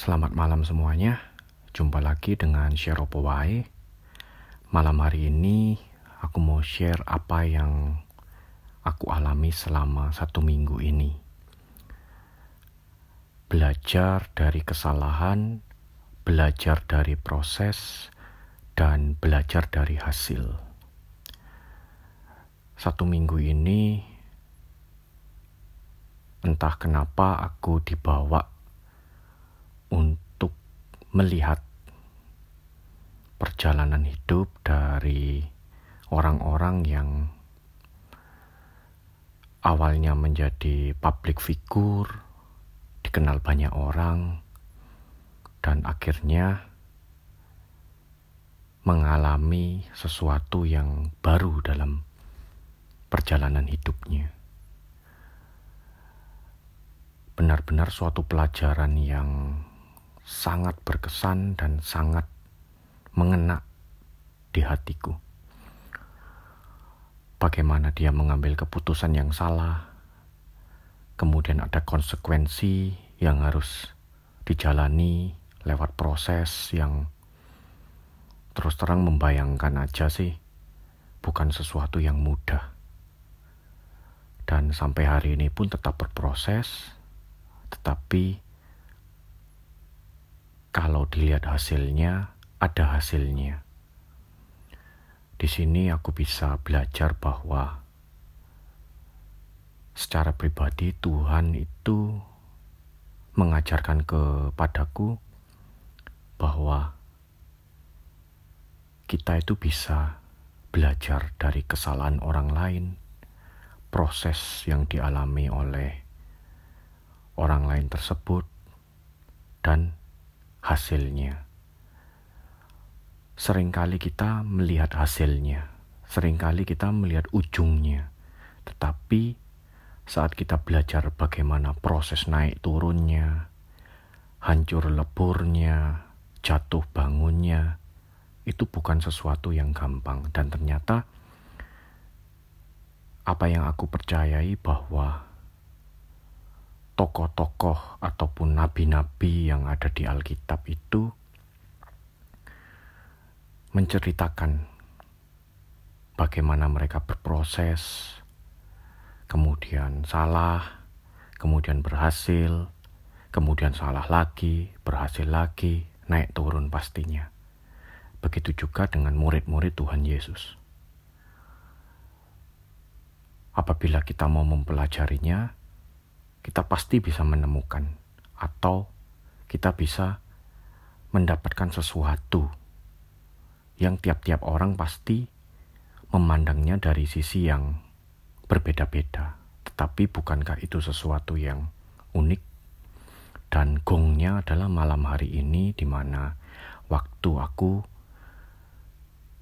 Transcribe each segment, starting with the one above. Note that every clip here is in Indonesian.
Selamat malam semuanya. Jumpa lagi dengan Share Wae. Malam hari ini aku mau share apa yang aku alami selama satu minggu ini. Belajar dari kesalahan, belajar dari proses, dan belajar dari hasil. Satu minggu ini, entah kenapa aku dibawa untuk melihat perjalanan hidup dari orang-orang yang awalnya menjadi public figure, dikenal banyak orang, dan akhirnya mengalami sesuatu yang baru dalam perjalanan hidupnya. Benar-benar suatu pelajaran yang sangat berkesan dan sangat mengena di hatiku. Bagaimana dia mengambil keputusan yang salah, kemudian ada konsekuensi yang harus dijalani lewat proses yang terus terang membayangkan aja sih bukan sesuatu yang mudah. Dan sampai hari ini pun tetap berproses, tetapi kalau dilihat hasilnya, ada hasilnya. Di sini aku bisa belajar bahwa secara pribadi Tuhan itu mengajarkan kepadaku bahwa kita itu bisa belajar dari kesalahan orang lain, proses yang dialami oleh orang lain tersebut, dan hasilnya. Seringkali kita melihat hasilnya, sering kali kita melihat ujungnya, tetapi saat kita belajar bagaimana proses naik turunnya, hancur leburnya, jatuh bangunnya, itu bukan sesuatu yang gampang, dan ternyata apa yang aku percayai bahwa tokoh-tokoh ataupun nabi-nabi yang ada di Alkitab itu menceritakan bagaimana mereka berproses, kemudian salah, kemudian berhasil, kemudian salah lagi, berhasil lagi, naik turun pastinya. Begitu juga dengan murid-murid Tuhan Yesus. Apabila kita mau mempelajarinya, kita pasti bisa menemukan atau kita bisa mendapatkan sesuatu yang tiap-tiap orang pasti memandangnya dari sisi yang berbeda-beda. Tetapi bukankah itu sesuatu yang unik? Dan gongnya adalah malam hari ini di mana waktu aku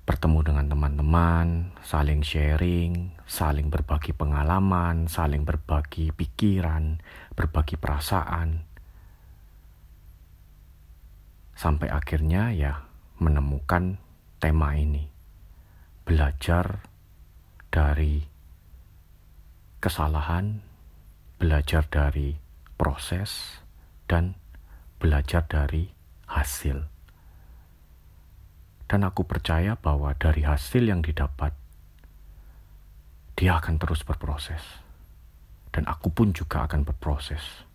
bertemu dengan teman-teman, saling sharing, saling berbagi pengalaman, saling berbagi pikiran, berbagi perasaan. Sampai akhirnya ya menemukan tema ini. Belajar dari kesalahan, belajar dari proses, dan belajar dari hasil. Dan aku percaya bahwa dari hasil yang didapat, dia akan terus berproses. Dan aku pun juga akan berproses.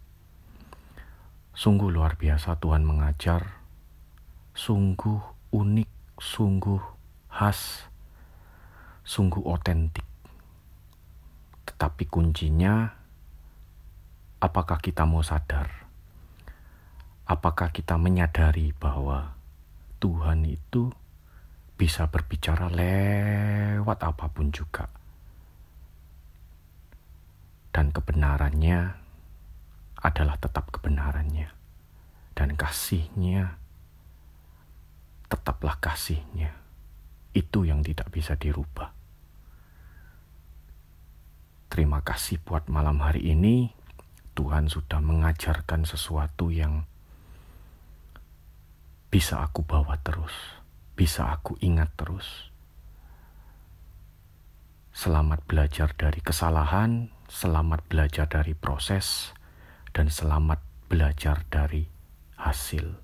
Sungguh luar biasa Tuhan mengajar, sungguh unik, sungguh khas, sungguh otentik. Tetapi kuncinya, apakah kita mau sadar? Apakah kita menyadari bahwa Tuhan itu bisa berbicara lewat apa pun juga. Dan kebenarannya adalah tetap kebenarannya. Dan kasihnya tetaplah kasihnya. Itu yang tidak bisa dirubah. Terima kasih buat malam hari ini. Tuhan sudah mengajarkan sesuatu yang bisa aku bawa terus bisa aku ingat terus. Selamat belajar dari kesalahan, selamat belajar dari proses, dan selamat belajar dari hasil.